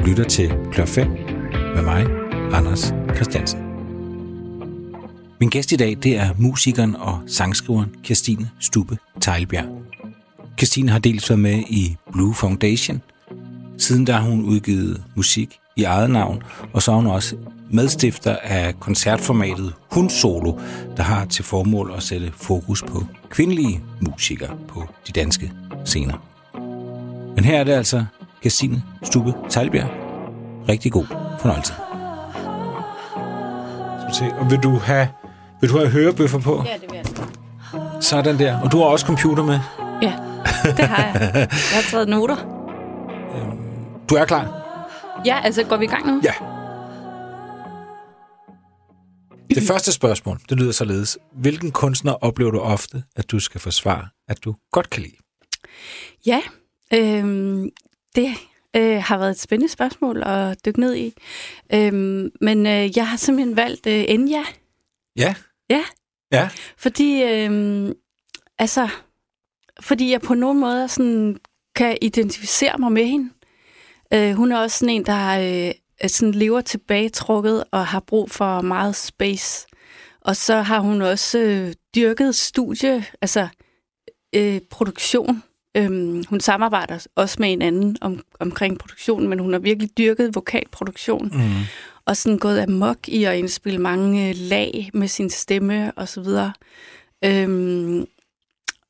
Du lytter til Klør 5 med mig, Anders Christiansen. Min gæst i dag, det er musikeren og sangskriveren Kirstine Stube Tejlbjerg. Kirstine har dels været med i Blue Foundation. Siden der har hun udgivet musik i eget navn, og så er hun også medstifter af koncertformatet Hun Solo, der har til formål at sætte fokus på kvindelige musikere på de danske scener. Men her er det altså Christine Stube Teilbjerg. Rigtig god fornøjelse. Og vil du have, vil du have hørebøffer på? Ja, det vil jeg. Sådan der. Og du har også computer med. Ja, det har jeg. Jeg har taget noter. Du er klar? Ja, altså går vi i gang nu? Ja. Det første spørgsmål, det lyder således. Hvilken kunstner oplever du ofte, at du skal forsvare, at du godt kan lide? Ja, øhm, det øh, har været et spændende spørgsmål at dykke ned i. Øhm, men øh, jeg har simpelthen valgt øh, Enya, Ja. Ja. Ja. fordi, øh, altså, fordi jeg på nogen måde sådan, kan identificere mig med hende. Øh, hun er også sådan en, der øh, sådan lever tilbagetrukket og har brug for meget space. Og så har hun også øh, dyrket studie, altså øh, produktion. Øhm, hun samarbejder også med en anden om, omkring produktionen, men hun har virkelig dyrket vokalproduktion. Mm. Og sådan gået amok i at indspille mange øh, lag med sin stemme og så videre. Øhm,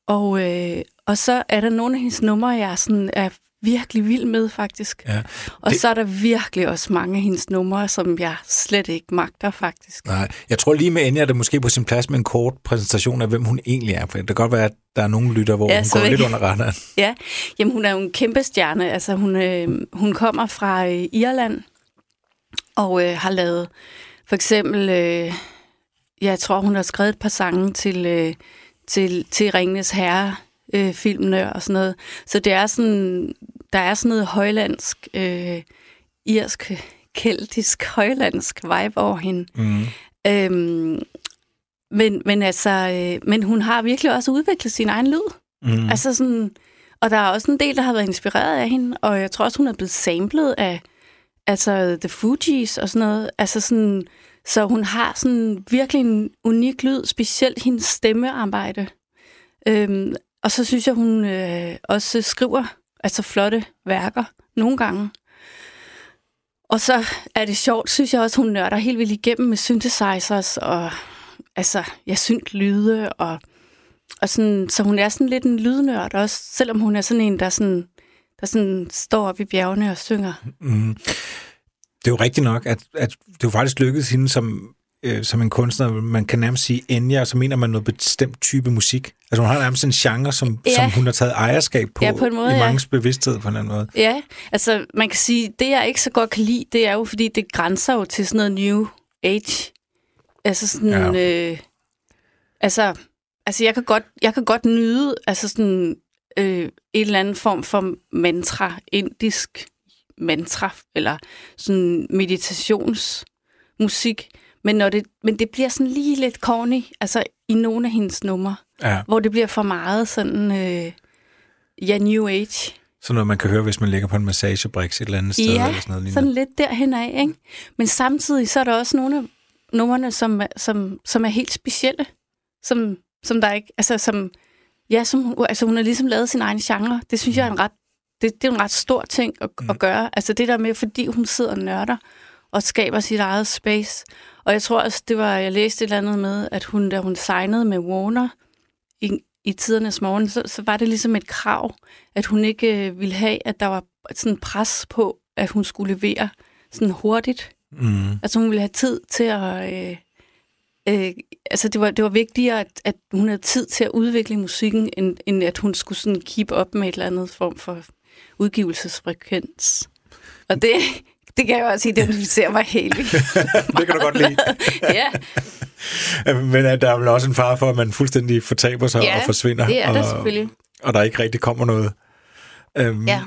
og, øh, og så er der nogle af hendes numre, jeg sådan er virkelig vild med, faktisk. Ja. Og Det- så er der virkelig også mange af hendes numre, som jeg slet ikke magter, faktisk. Nej, jeg tror lige med Enya er det måske på sin plads med en kort præsentation af, hvem hun egentlig er. For det kan godt være, at der er nogle lytter, hvor Ja, hun går vil- lidt under radaren. Ja, jamen hun er jo en kæmpe stjerne. Altså hun, øh, hun kommer fra øh, Irland og øh, har lavet for eksempel, øh, jeg tror hun har skrevet et par sange til, øh, til, til Ringenes Herre øh, filmene og sådan noget. Så det er sådan, der er sådan noget højlandsk, øh, irsk, keltisk, højlandsk vibe over hende. Mm. Øhm, men, men altså, øh, men hun har virkelig også udviklet sin egen lyd. Mm. Altså sådan, og der er også en del, der har været inspireret af hende, og jeg tror også, hun er blevet samlet af altså The Fugees og sådan noget. Altså sådan, så hun har sådan virkelig en unik lyd, specielt hendes stemmearbejde. Øhm, og så synes jeg, hun øh, også skriver altså flotte værker nogle gange. Og så er det sjovt, synes jeg også, hun nørder helt vildt igennem med synthesizers og altså, jeg synes lyde og og sådan, så hun er sådan lidt en lydnørd også, selvom hun er sådan en, der, sådan, der sådan står op i bjergene og synger. Mm. Det er jo rigtigt nok, at, at det er jo faktisk lykkedes hende som, øh, som en kunstner. Man kan nærmest sige Enya, og så mener man noget bestemt type musik. Altså hun har nærmest en genre, som, Ja. som hun har taget ejerskab på, Ja, på en måde, i ja. mangens bevidsthed på en eller anden måde. Ja, altså man kan sige, det jeg ikke så godt kan lide, det er jo, fordi det grænser jo til sådan noget new age. Altså sådan, ja. øh, altså, altså jeg kan godt, jeg kan godt nyde, altså sådan øh, en eller anden form for mantra, indisk mantra, eller sådan meditationsmusik. Men, når det, men det bliver sådan lige lidt corny, altså i nogle af hendes numre, Ja, hvor det bliver for meget sådan, øh, ja, new age. sådan noget, man kan høre, hvis man ligger på en massagebriks et eller andet sted. Ja, eller sådan noget lignende. sådan lidt derhen af, ikke? Men samtidig så er der også nogle af numrene, som, som, som er helt specielle, som, som der ikke, altså som, ja, som, altså hun har ligesom lavet sin egen genre. Det synes jeg er en ret, det, det er en ret stor ting at, Mm. at gøre. Altså det der med, fordi hun sidder og nørder og skaber sit eget space. Og jeg tror også, det var, jeg læste et eller andet med, at hun, da hun signede med Warner i, i tidernes morgen, så, så var det ligesom et krav, at hun ikke øh, ville have, at der var sådan pres på, at hun skulle levere sådan hurtigt. Mm. Altså hun ville have tid til at... Øh, øh, altså det var, det var vigtigere, at, at hun havde tid til at udvikle musikken, end, end at hun skulle sådan keep up med et eller andet form for udgivelsesfrekvens. Og det, det kan jeg også identificere mig helt det kan du godt lide. ja, Men at der er vel også en fare for, at man fuldstændig fortaber sig Ja, og forsvinder. det er der og, selvfølgelig. Og der ikke rigtig kommer noget. Øhm, Ja.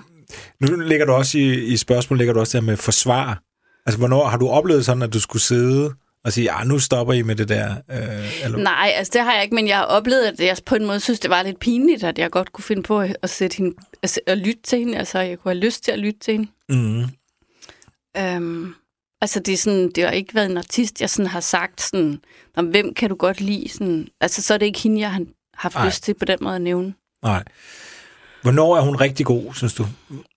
Nu ligger du også i, i spørgsmål, ligger du også der med forsvar. Altså, hvornår har du oplevet sådan, at du skulle sidde og sige, ja, nu stopper I med det der? Øh, eller? Nej, altså det har jeg ikke, men jeg har oplevet, at jeg på en måde synes, det var lidt pinligt, at jeg godt kunne finde på at, sætte hende, at, at lytte til hende. Altså, jeg kunne have lyst til at lytte til hende. Mm. Øhm, altså, det, er sådan, det har ikke været en artist, jeg sådan har sagt, sådan, hvem kan du godt lide? Sådan, altså, så er det ikke hende, jeg har haft Nej. lyst til på den måde at nævne. Nej. Hvornår er hun rigtig god, synes du?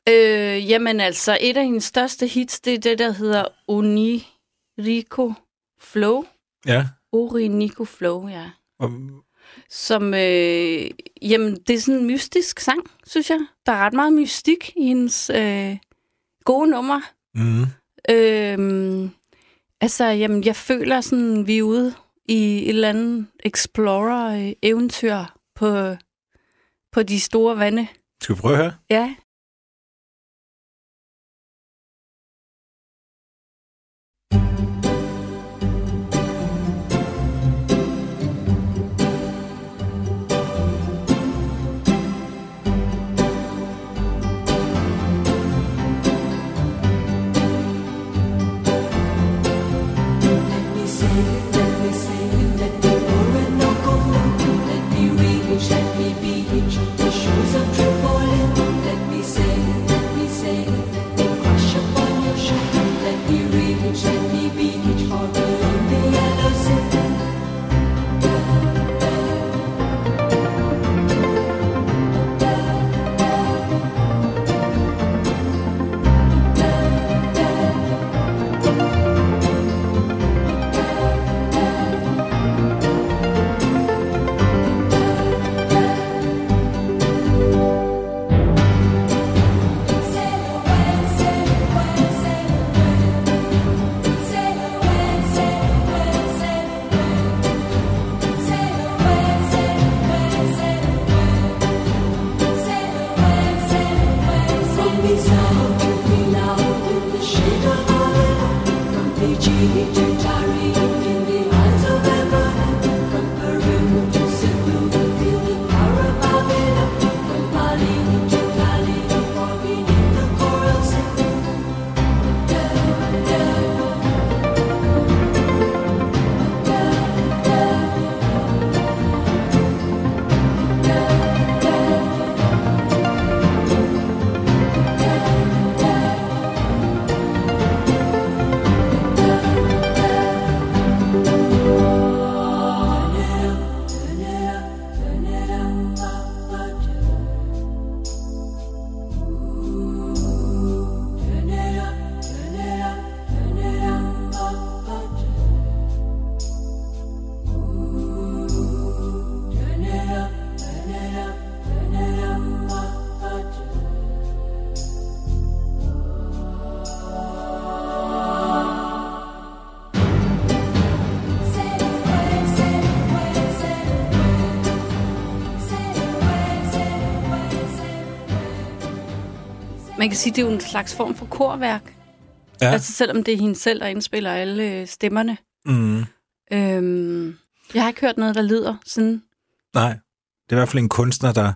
Øh, jamen altså, et af hendes største hits, det er det, der hedder Onirico Flow. Ja. Orinico Flow, ja. Og, Som, øh, jamen, det er sådan en mystisk sang, synes jeg. Der er ret meget mystik i hendes øh, gode numre. Mm, Øh, altså, jamen, jeg føler sådan, vi er ude i et eller andet explorer-eventyr på, på de store vande. skal vi prøve høre? Ja. Man kan sige, det er jo en slags form for korværk. Ja. Altså selvom det er hende selv, der indspiller alle øh, stemmerne. Mm. Øhm, jeg har ikke hørt noget, der lyder sådan. Nej. Det er i hvert fald en kunstner, der,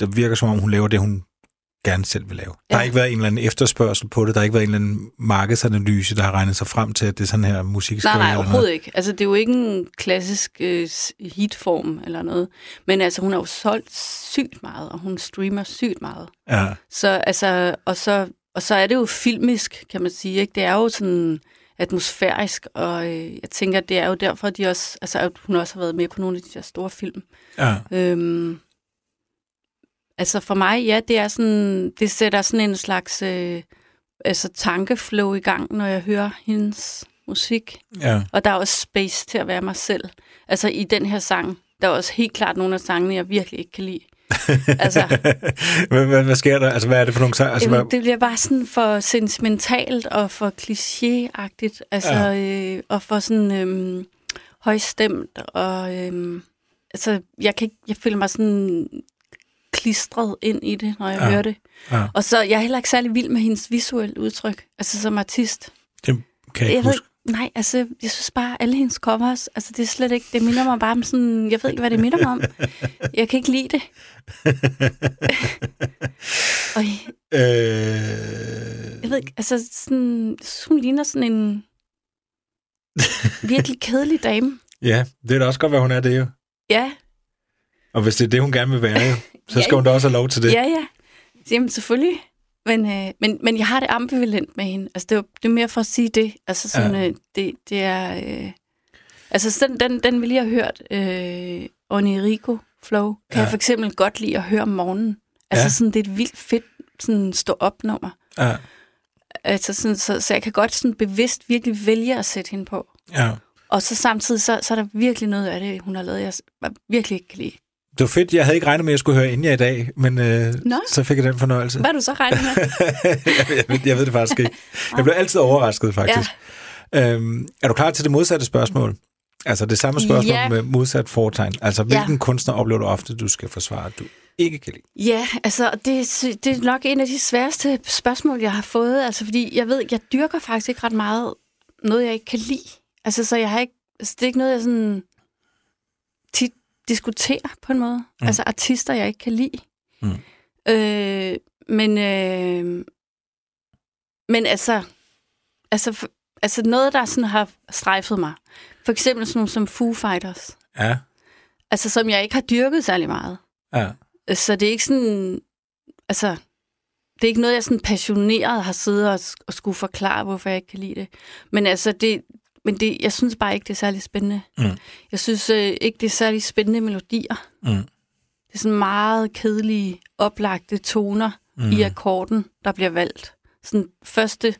der virker som om, hun laver det, hun gerne selv vil lave. Der har Ja. ikke været en eller anden efterspørgsel på det. Der har ikke været en eller anden markedsanalyse, der har regnet sig frem til, at det er sådan her musik skal Nej, nej, overhovedet ikke. Altså, det er jo ikke en klassisk øh, hitform eller noget. Men altså, hun har jo solgt sygt meget, og hun streamer sygt meget. noget. Ja. Så, altså, og, så, og så er det jo filmisk, kan man sige. Ikke? Det er jo sådan atmosfærisk, og øh, jeg tænker, det er jo derfor, de også, altså, at hun også har været med på nogle af de der store film. ja. Øhm, altså for mig, ja, det er sådan, det sætter sådan en slags øh, altså tankeflow i gang, når jeg hører hendes musik. ja. Og der er også space til at være mig selv. Altså i den her sang, der er også helt klart nogle af sangene, jeg virkelig ikke kan lide. altså, hvad, hvad, hvad, sker der? Altså, hvad er det for nogle sange? Altså, Jamen, hvad, det bliver bare sådan for sentimentalt og for klichéagtigt, altså, ja. øh, og for sådan øhm, højstemt, og øhm, altså, jeg, kan ikke, jeg føler mig sådan klistret ind i det, når jeg Ja. hører det. Ja. Og så, jeg er heller ikke særlig vild med hendes visuelle udtryk, altså som artist. det kan jeg ikke Jeg ved, huske. nej, altså, jeg synes bare, alle hendes covers, altså det er slet ikke, det minder mig bare om sådan, jeg ved ikke, hvad det minder mig om. Jeg kan ikke lide det. og Øh, Jeg ved ikke, altså sådan, hun ligner sådan en virkelig kedelig dame. ja, det er da også godt, hvad hun er det jo. Ja, Og hvis det er det, hun gerne vil være, så Ja, skal hun da også have lov til det. ja, ja. Jamen selvfølgelig. Men, øh, men, men jeg har det ambivalent med hende. Altså, det er, det er mere for at sige det. Altså, sådan, Ja. ja. øh, det, det er... Øh, altså, den, den, den ville jeg have hørt. Øh, Onirico Flow kan Ja. ja. jeg for eksempel godt lide at høre om morgenen. Altså, Ja. ja. sådan, det er et vildt fedt sådan, stå-op-nummer. Ja, Altså, sådan, så, så jeg kan godt sådan bevidst virkelig vælge at sætte hende på. ja. Og så samtidig, så, så er der virkelig noget af det, hun har lavet, jeg virkelig ikke kan lide. Det var fedt. Jeg havde ikke regnet med, at jeg skulle høre Inja i dag, men øh, Nå. så fik jeg den fornøjelse. Hvad du så regnet med? jeg, ved, jeg, ved, det faktisk ikke. Jeg blev altid overrasket, faktisk. Ja. Øhm, er du klar til det modsatte spørgsmål? Altså det samme spørgsmål Ja. med modsat foretegn. Altså hvilken Ja. kunstner oplever du ofte, du skal forsvare, at du ikke kan lide? Ja, altså det, det er nok en af de sværeste spørgsmål, jeg har fået. Altså fordi jeg ved, jeg dyrker faktisk ikke ret meget noget, jeg ikke kan lide. Altså så jeg har ikke, altså, det er ikke noget, jeg sådan tit diskuterer på en måde. Mm. Altså artister, jeg ikke kan lide. Mm. Øh, men, øh, men altså, altså, altså noget, der sådan har strejfet mig. For eksempel sådan nogle som Foo Fighters. Ja, Altså som jeg ikke har dyrket særlig meget. ja, Så det er ikke sådan, altså, det er ikke noget, jeg sådan passioneret har siddet og, og skulle forklare, hvorfor jeg ikke kan lide det. Men altså, det, men det, jeg synes bare ikke, det er særlig spændende. Mm. Jeg synes øh, ikke, det er særlig spændende melodier. mm, Det er sådan meget kedelige, oplagte toner mm. i akkorden, der bliver valgt. Sådan første,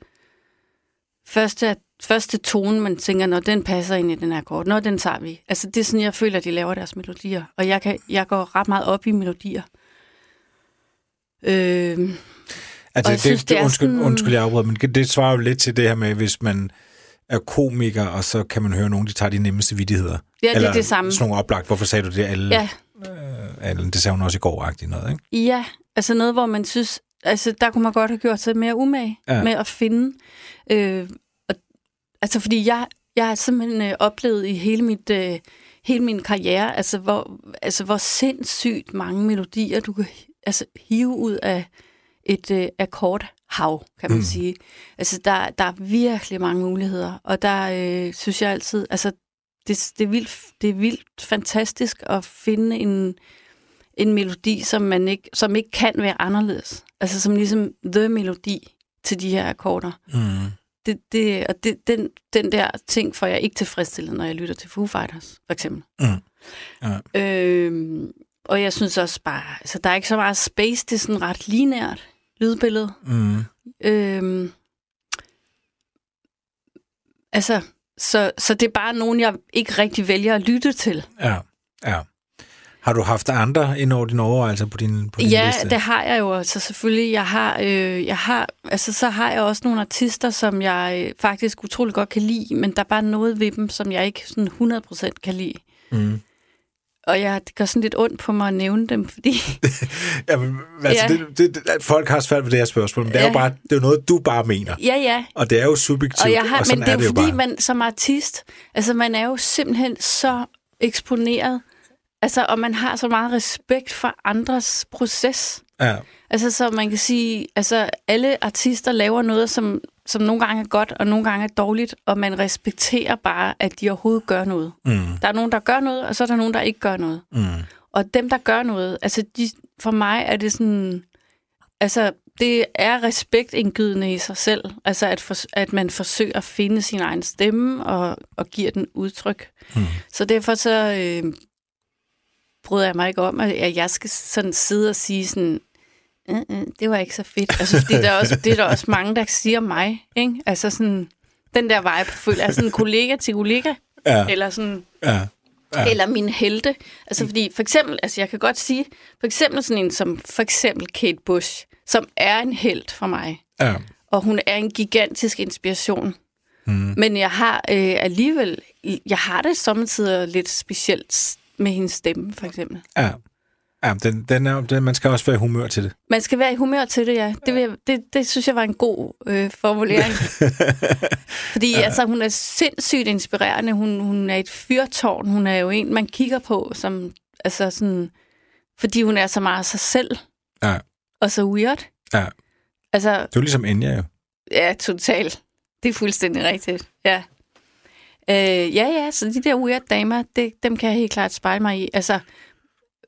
første, første tone, man tænker, når den passer ind i den her akkord, når den tager vi. Altså, det er sådan, jeg føler, de laver deres melodier. Og jeg, kan, jeg går ret meget op i melodier. Øh, Altså, det, synes, det, det undskyld, sådan- undskyld, jeg afbryder, men det svarer jo lidt til det her med, hvis man er komiker, og så kan man høre nogen, de tager de nemmeste vidtigheder. ja, det Eller er det samme. sådan nogle oplagt. Hvorfor sagde du det? Alle, Ja, alle, det sagde hun også i går-agtigt noget, ikke? ja, altså noget, hvor man synes, altså der kunne man godt have gjort sig mere umage Ja. med at finde. Øh, og, altså fordi jeg, jeg har simpelthen øh, oplevet i hele mit... Øh, hele min karriere, altså hvor, altså hvor sindssygt mange melodier, du kan altså, hive ud af et øh, akkordhav, kan man Mm. sige. Altså, der, der er virkelig mange muligheder, og der øh, synes jeg altid, altså, det, det, er vildt, det er vildt fantastisk at finde en, en melodi, som, man ikke, som ikke kan være anderledes. Altså, som ligesom the melodi til de her akkorder. Mm. Det, det, og det, den, den der ting får jeg ikke tilfredsstillet, når jeg lytter til Foo Fighters, for eksempel. Mm. Ja. Øhm, og jeg synes også bare, altså der er ikke så meget space, det er sådan ret lineært lydbillede. Mm. Øhm, altså, så, så det er bare nogen, jeg ikke rigtig vælger at lytte til. Ja, ja. Har du haft andre ind over dine overvejelser på din, på din Ja, liste? det har jeg jo. Altså selvfølgelig, jeg har, øh, jeg har, altså så har jeg også nogle artister, som jeg øh, faktisk utrolig godt kan lide, men der er bare noget ved dem, som jeg ikke sådan 100% kan lide. Mm. Og jeg, det gør sådan lidt ondt på mig at nævne dem, fordi Jamen, altså, Ja. det, det, det, folk har svært ved det her spørgsmål, men det er jo Ja. bare, det er jo noget, du bare mener. ja, ja, Og det er jo subjektivt, Og jeg har, og sådan men det er, er jo det jo fordi, bare. man som artist, altså man er jo simpelthen så eksponeret, altså, og man har så meget respekt for andres proces. Ja, Altså, så man kan sige, altså alle artister laver noget, som, som nogle gange er godt, og nogle gange er dårligt, og man respekterer bare, at de overhovedet gør noget. mm, Der er nogen, der gør noget, og så er der nogen, der ikke gør noget. mm, Og dem, der gør noget, altså de, for mig er det sådan, altså det er respektindgydende i sig selv, altså at, for, at man forsøger at finde sin egen stemme og, og giver den udtryk. mm. Så derfor så øh, bryder jeg mig ikke om, at jeg skal sådan sidde og sige sådan, øh, øh, det var ikke så fedt. Altså, fordi der er også, det er der også mange, der siger mig. Ikke? Altså sådan, den der vibe føler jeg sådan kollega til kollega, Ja, eller sådan, ja. Ja. eller min helte. Altså fordi, for eksempel, altså jeg kan godt sige, for eksempel sådan en som, for eksempel Kate Bush, som er en held for mig, ja. og hun er en gigantisk inspiration. Mm. Men jeg har øh, alligevel, jeg har det samtidig lidt specielt med hendes stemme, for eksempel. ja. ja den, den er, den, man skal også være i humør til det. Man skal være i humør til det, ja. Det, vil jeg, det, det synes jeg var en god øh, formulering. Fordi ja. altså, hun er sindssygt inspirerende. Hun, hun er et fyrtårn. Hun er jo en, man kigger på, som, altså sådan, fordi hun er så meget sig selv. Ja. Og så weird. Ja. Altså, Det er jo ligesom Enya jo. ja, totalt. Det er fuldstændig rigtigt. Ja. Øh, ja, ja, så de der weird damer, det, dem kan jeg helt klart spejle mig i. Altså,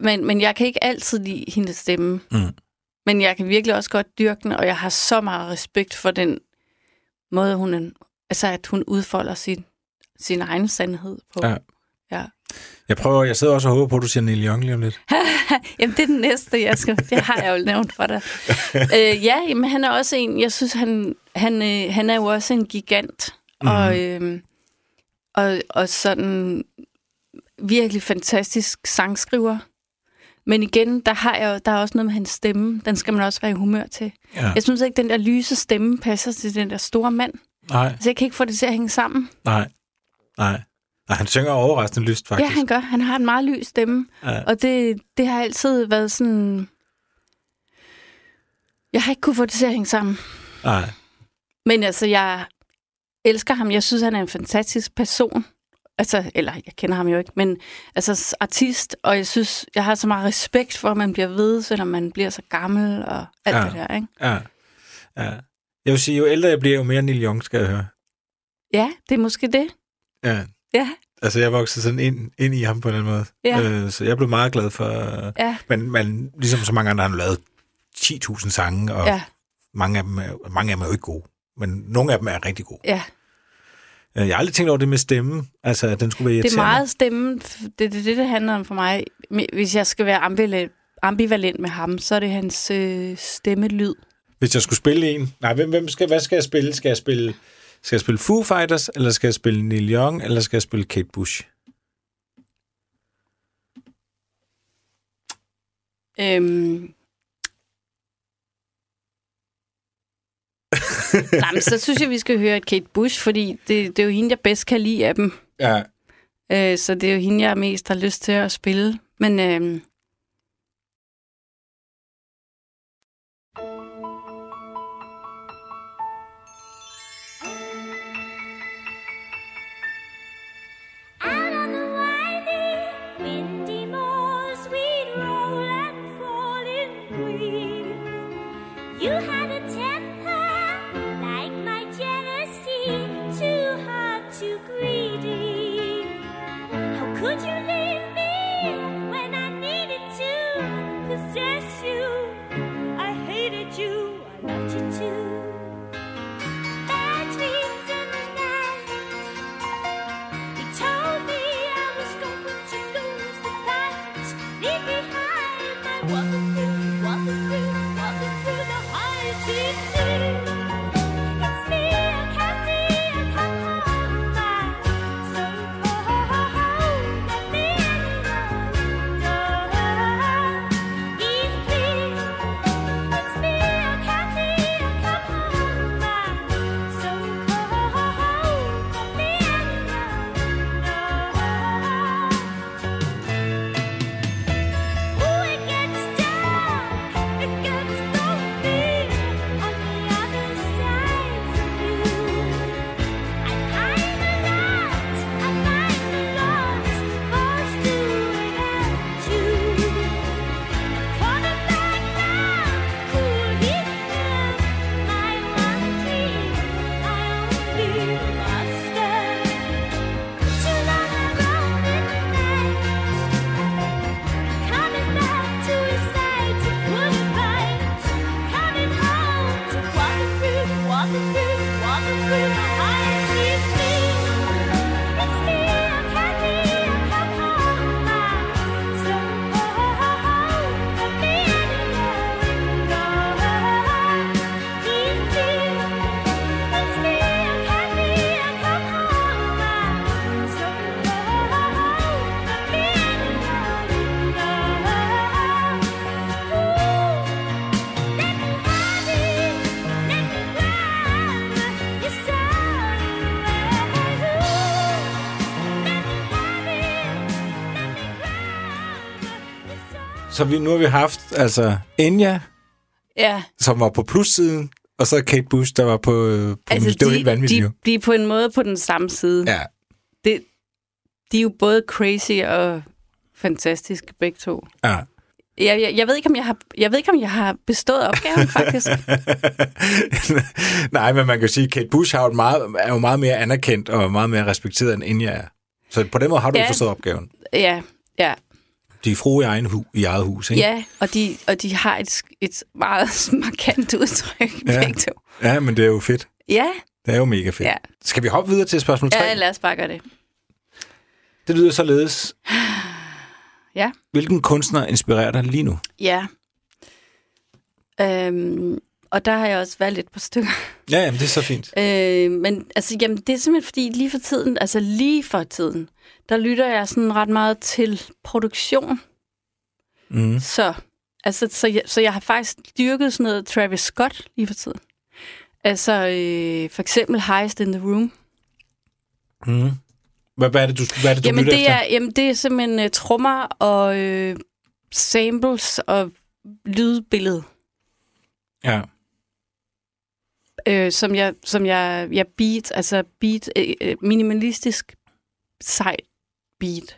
men, men jeg kan ikke altid lide hendes stemme. Mm. Men jeg kan virkelig også godt dyrke den, og jeg har så meget respekt for den måde, hun, altså at hun udfolder sin, sin egen sandhed på. Ja. ja. Jeg prøver, jeg sidder også og håber på, at du siger Neil Young lige om lidt. Jamen, det er den næste, jeg skal. Det har jeg jo nævnt for dig. øh, ja, jamen, han er også en, jeg synes, han, han, øh, han er jo også en gigant. Mm. Og, øh, og, og sådan virkelig fantastisk sangskriver. Men igen, der, har jeg, der er også noget med hans stemme. Den skal man også være i humør til. Ja. Jeg synes ikke, den der lyse stemme passer til den der store mand. Nej, Så jeg kan ikke få det til at hænge sammen. nej, nej. Nej, han synger overraskende lyst, faktisk. Ja, han gør. Han har en meget lys stemme. Ja. Og det, det har altid været sådan... Jeg har ikke kunne få det til at hænge sammen. Nej. Men altså, jeg elsker ham. Jeg synes, han er en fantastisk person. Altså, eller jeg kender ham jo ikke, men altså artist, og jeg synes, jeg har så meget respekt for, at man bliver ved, selvom man bliver så gammel og alt Ja. det der, ikke? Ja. ja. Jeg vil sige, jo ældre jeg bliver, jo mere Neil Young skal jeg høre. Ja, det er måske det. Ja. Ja, Altså, jeg voksede sådan ind, ind i ham på den måde. Ja. Øh, så jeg blev meget glad for... ja, Men, men ligesom så mange andre har han lavet 10.000 sange, og ja, mange, af dem er, mange af dem er jo ikke gode. Men nogle af dem er rigtig gode. ja. Øh, Jeg har aldrig tænkt over det med stemme. Altså, at den skulle være Det er irriterende. meget stemme. Det er det, det, det handler om for mig. Hvis jeg skal være ambivalent, ambivalent med ham, så er det hans øh, stemmelyd. Hvis jeg skulle spille en... Nej, hvem, hvem skal, hvad skal jeg spille? Skal jeg spille, skal jeg spille Foo Fighters, eller skal jeg spille Neil Young, eller skal jeg spille Kate Bush? Øhm. Nej, men så synes jeg, vi skal høre et Kate Bush, fordi det, det er jo hende, jeg bedst kan lide af dem. Ja. Øh, så det er jo hende, jeg mest har lyst til at spille. Men øhm, Så vi, nu har vi haft altså Enya, ja, som var på plussiden, og så Kate Bush, der var på, øh, på altså, det var helt vanvittigt jo. de, de er på en måde på den samme side. Ja, Det, de er jo både crazy og fantastiske begge to. ja. Jeg, jeg, jeg, ved ikke, om jeg, har, jeg ved ikke, om jeg har bestået opgaven, faktisk. Nej, men man kan jo sige, at Kate Bush har jo et meget, er jo meget mere anerkendt og meget mere respekteret end Enya er. Så på den måde har du. Ja. forstået opgaven. Ja, ja. De er fru i, egen hu, i eget hus, ikke? Ja, og de, og de har et, et meget markant udtryk, Ja. ja. begge to. ja, men det er jo fedt. Ja, Det er jo mega fedt. Ja. Skal vi hoppe videre til spørgsmål 3? ja, lad os bare gøre det. Det lyder således. Ja. Hvilken kunstner inspirerer dig lige nu? Ja. Øhm, og der har jeg også været lidt på stykker. Ja, jamen, det er så fint. Øh, men altså, jamen, det er simpelthen fordi, lige for tiden, altså lige for tiden, der lytter jeg sådan ret meget til produktion. Mm. Så, altså, så, jeg, så jeg har faktisk dyrket sådan noget Travis Scott lige for tiden. Altså, øh, for eksempel Highest in the Room. Mm. Hvad, hvad er det, du, hvad er det, du Jamen det, efter? er, jamen, det er simpelthen uh, trommer og øh, samples og lydbillede, Ja. øh, som jeg, som jeg, jeg beat, altså beat, øh, øh, minimalistisk, sejt beat,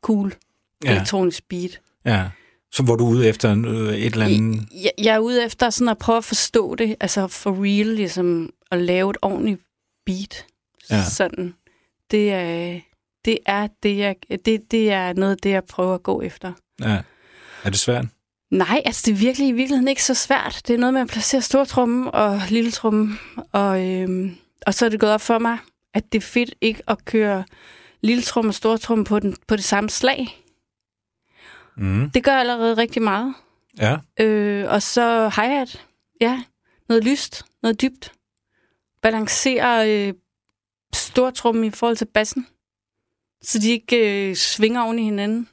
cool, ja. elektronisk beat. ja. Så hvor du er ude efter øh, et eller andet... Jeg, jeg er ude efter sådan at prøve at forstå det, altså for real, ligesom at lave et ordentligt beat. Ja. Sådan. Det er, det er det, jeg, det, det er noget af det, jeg prøver at gå efter. Ja. Er det svært? Nej, altså det er virkelig i virkeligheden ikke så svært. Det er noget med at placere stortrummen og lille trummen. Og, øhm, og så er det gået op for mig, at det er fedt ikke at køre lille trum og stortrum på, den, på det samme slag. Mm. Det gør allerede rigtig meget. Ja. Øh, og så hi-hat. Ja, noget lyst, noget dybt. Balancere øh, stortrummen i forhold til bassen, så de ikke øh, svinger oven i hinanden.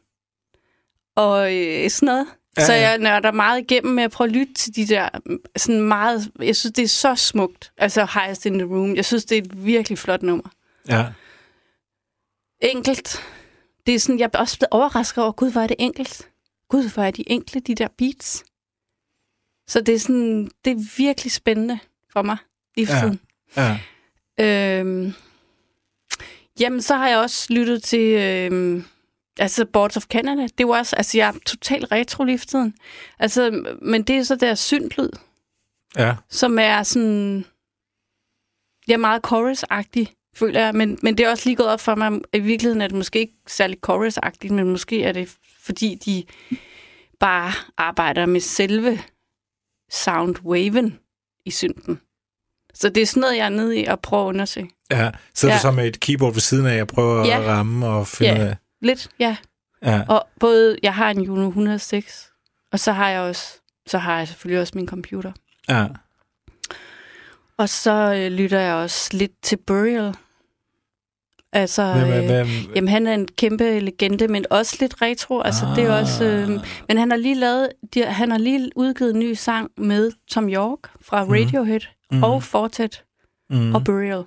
Og øh, sådan noget. Ja, så ja. jeg nørder meget igennem med at prøve at lytte til de der mm, sådan meget... Jeg synes, det er så smukt. Altså Highest in the Room. Jeg synes, det er et virkelig flot nummer. Ja. Enkelt. Det er sådan, jeg er også blevet overrasket over, gud, hvor er det enkelt. Gud, hvor er de enkle, de der beats. Så det er sådan, det er virkelig spændende for mig lige for Ja. tiden. Ja. Øhm, jamen, så har jeg også lyttet til, øhm, altså Boards of Canada. Det var også, altså jeg er totalt retro lige for tiden. Altså, men det er så der syntlyd, Ja. som er sådan, jeg er meget chorus-agtig, føler jeg. Men, men det er også lige gået op for mig, at i virkeligheden er det måske ikke særlig chorus-agtigt, men måske er det, fordi de bare arbejder med selve soundwaven i synten. Så det er sådan noget, jeg er nede i at prøve at undersøge. ja. Sidder Ja. du så med et keyboard ved siden af og prøver Ja. at ramme og finde Ja. af... Lidt, ja. Ja. Og både, jeg har en Juno 106, og så har jeg også, så har jeg selvfølgelig også min computer. Ja. Og så øh, lytter jeg også lidt til Burial. Altså, Hvem, øh, hvem, jamen han er en kæmpe legende, men også lidt retro. Altså, det er også, øh, men han har lige lavet, de, han har lige udgivet en ny sang med Tom York fra Radiohead Mhm. mm. og Fortet mm. og Burial,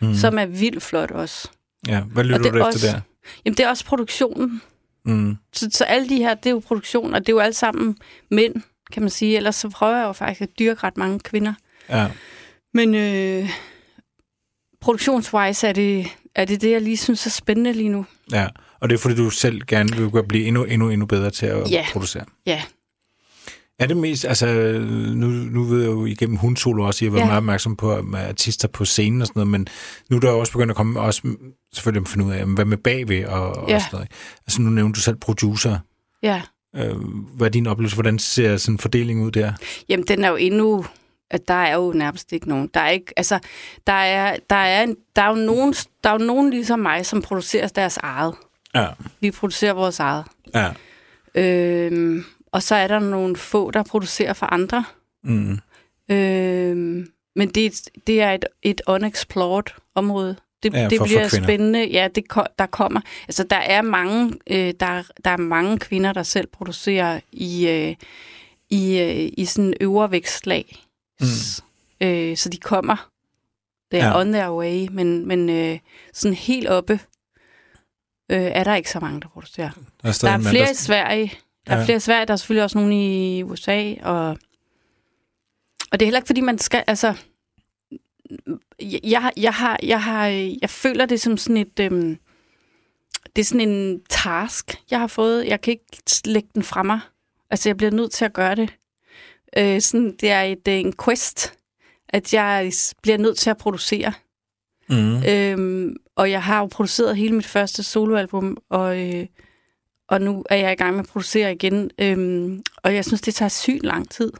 mm. mm. som er vildt flot også. Ja, hvad lytter Og det du er efter også- der? Jamen, det er også produktionen. Mm. Så, så alle de her, det er jo produktion, og det er jo alle sammen mænd, kan man sige. Ellers så prøver jeg jo faktisk at dyrke ret mange kvinder. Ja. Men øh, produktionswise er det, er det det, jeg lige synes er spændende lige nu. ja. Og det er fordi, du selv gerne vil blive endnu, endnu, endnu bedre til at Ja. producere. Ja, Er det mest, altså, nu, nu ved jeg jo igennem hundsolo også, at jeg har været Ja. meget opmærksom på med artister på scenen og sådan noget, men nu er der jo også begyndt at komme, også selvfølgelig at finde ud af, hvad med bagved og, og Ja. sådan noget. Altså nu nævnte du selv producer. ja. Øh, hvad er din oplevelse? Hvordan ser sådan en fordeling ud der? Jamen, den er jo endnu... At der er jo nærmest ikke nogen. Der er ikke, altså, der er, der er, en, der er jo nogen, der er jo nogen ligesom mig, som producerer deres eget. Ja. Vi producerer vores eget. Ja. Øhm, og så er der nogle få, der producerer for andre. Mm. Øhm, men det, et- det er et, et unexplored område. Det, Ja, det for- for bliver kvinder. spændende. Ja, det, der kommer. Altså, der er mange, øh, der, der er mange kvinder, der selv producerer i, øh, i, øh, i sådan øvre vækstlag. Mm. Øh, så de kommer. Det er Ja. on their way, men, men øh, sådan helt oppe øh, er der ikke så mange, der producerer. Der er, Der er flere i Sverige. Der er Ja. flere i Sverige. Der er selvfølgelig også nogle i USA. Og, og det er heller ikke, fordi man skal... Altså, jeg, jeg, har- jeg, har, jeg, har, jeg føler det som sådan et... Øhm, det er sådan en task, jeg har fået. Jeg kan ikke lægge den fra mig. Altså, jeg bliver nødt til at gøre det. Øh, sådan, det er et, øh, en quest, at jeg bliver nødt til at producere. Mm. Øhm, og jeg har jo produceret hele mit første soloalbum, og, øh, og nu er jeg i gang med at producere igen. Øhm, og jeg synes, det tager sygt lang tid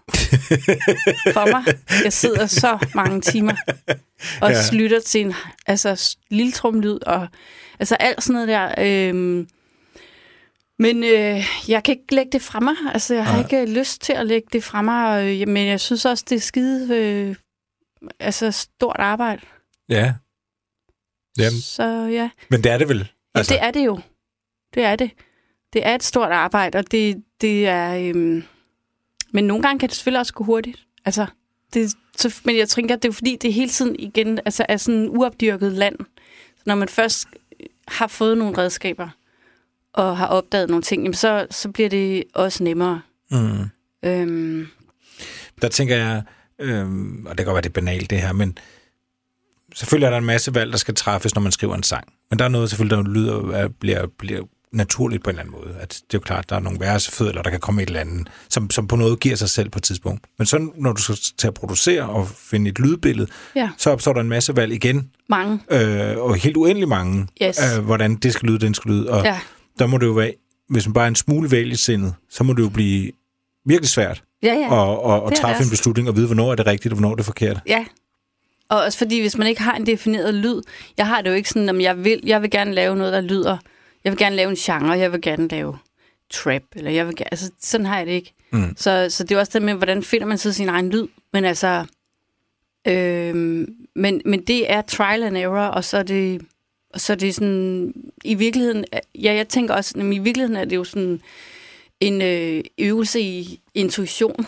for mig. Jeg sidder så mange timer og Ja. lytter til en altså, lille trumlyd og altså alt sådan noget der. Øhm, men øh, jeg kan ikke lægge det fra mig. Altså, jeg har Nej. ikke lyst til at lægge det fra mig. Øh, men jeg synes også, det er skide øh, altså, stort arbejde. Ja. Jamen, Så ja. men det er det vel? Altså. Det er det jo. Det er det. Det er et stort arbejde, og det, det er... Øhm... Men nogle gange kan det selvfølgelig også gå hurtigt. Altså, det, så, men jeg tænker, det er jo fordi, det hele tiden igen altså, er sådan en uopdyrket land. Så når man først har fået nogle redskaber, og har opdaget nogle ting, jamen så, så bliver det også nemmere. Mm. Øhm, Der tænker jeg, øhm, og det kan godt være, det er banalt det her, men selvfølgelig er der en masse valg, der skal træffes, når man skriver en sang. Men der er noget selvfølgelig, der lyder, at bliver, bliver naturligt på en eller anden måde. At det er jo klart, der er nogle versefødler, der kan komme et eller andet, som, som på noget giver sig selv på et tidspunkt. Men så når du skal til at producere og finde et lydbillede, ja, så opstår der en masse valg igen, mange. øh, og helt uendelig mange, Yes. øh, hvordan det skal lyde, den skal lyde. Og Ja, der må det jo være, hvis man bare er en smule vælgesindet, så må det jo blive virkelig svært ja, ja. at, at, at træffe en beslutning og vide, hvornår er det rigtigt og hvornår er det forkert. Ja. Og også fordi, hvis man ikke har en defineret lyd, jeg har det jo ikke sådan, om jeg vil, jeg vil gerne lave noget, der lyder, jeg vil gerne lave en genre, jeg vil gerne lave trap, eller jeg vil gerne, altså sådan har jeg det ikke. Mm. Så, så det er også det med, hvordan finder man så sin egen lyd, men altså, øhm, men, men det er trial and error, og så er det, så er det sådan, i virkeligheden, ja, jeg tænker også, jamen, i virkeligheden er det jo sådan en øh, øvelse i intuition